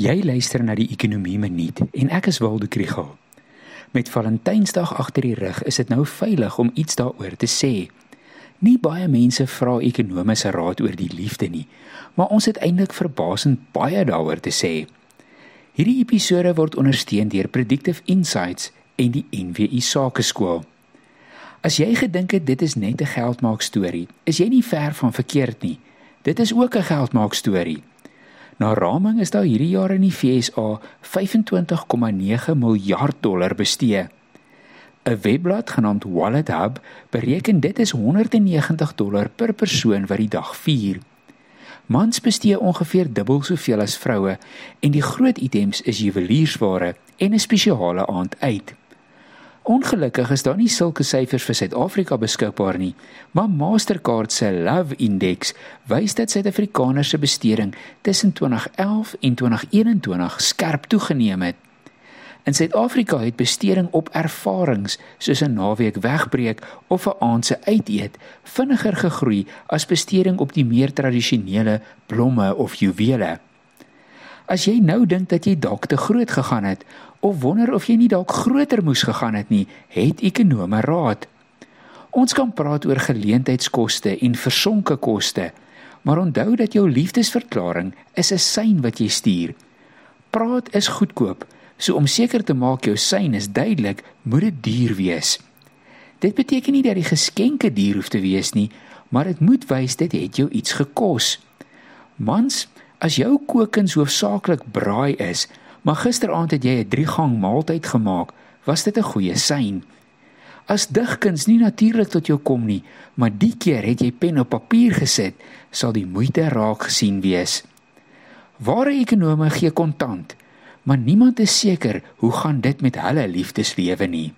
Jy luister na die Ekonomie Minuut en ek is Waldo Krügel. Met Valentynsdag agter die rug, is dit nou veilig om iets daaroor te sê. Nie baie mense vra ekonomiese raad oor die liefde nie, maar ons het eintlik verbasend baie daaroor te sê. Hierdie episode word ondersteun deur Predictive Insights en die NWI Sakeskool. As jy gedink het dit is net 'n geldmaak storie, is jy nie ver van verkeerd nie. Dit is ook 'n geldmaak storie. Na raming is daar hierdie jaar in die FSA 25,9 miljard dollar bestee. 'n Webblad genaamd Wallet Hub bereken dit is 190 dollar per persoon wat die dag vier. Mans bestee ongeveer dubbel soveel as vroue en die groot items is juweliersware en 'n spesiale aand uit. Ongelukkig is daar nie sulke syfers vir Suid-Afrika beskikbaar nie, maar Mastercard se Love Index wys dat Suid-Afrikaners se besteding tussen 2011 en 2021 skerp toegeneem het. In Suid-Afrika het besteding op ervarings soos 'n naweek wegbreek of 'n aand se uiteet vinniger gegroei as besteding op die meer tradisionele blomme of juwele. As jy nou dink dat jy dalk te groot gegaan het of wonder of jy nie dalk groter moes gegaan het nie, het ekonome raad. Ons kan praat oor geleentheidskoste en versonke koste, maar onthou dat jou liefdesverklaring is 'n sein wat jy stuur. Praat is goedkoop, so om seker te maak jou sein is duidelik, moet dit duur wees. Dit beteken nie dat die geskenke duur hoef te wees nie, maar dit moet wys dit het jou iets gekos. Mans, as jou kookkuns hoofsaaklik braai is, Maar gisteraand het jy 'n 3-gang maaltyd gemaak. Was dit 'n goeie sein? As digkuns nie natuurlik tot jou kom nie, maar die keer het jy pen op papier gesit, sal die moeite raak gesien wees. Ware ekonome gee kontant, maar niemand is seker hoe gaan dit met hulle liefdeslewe nie.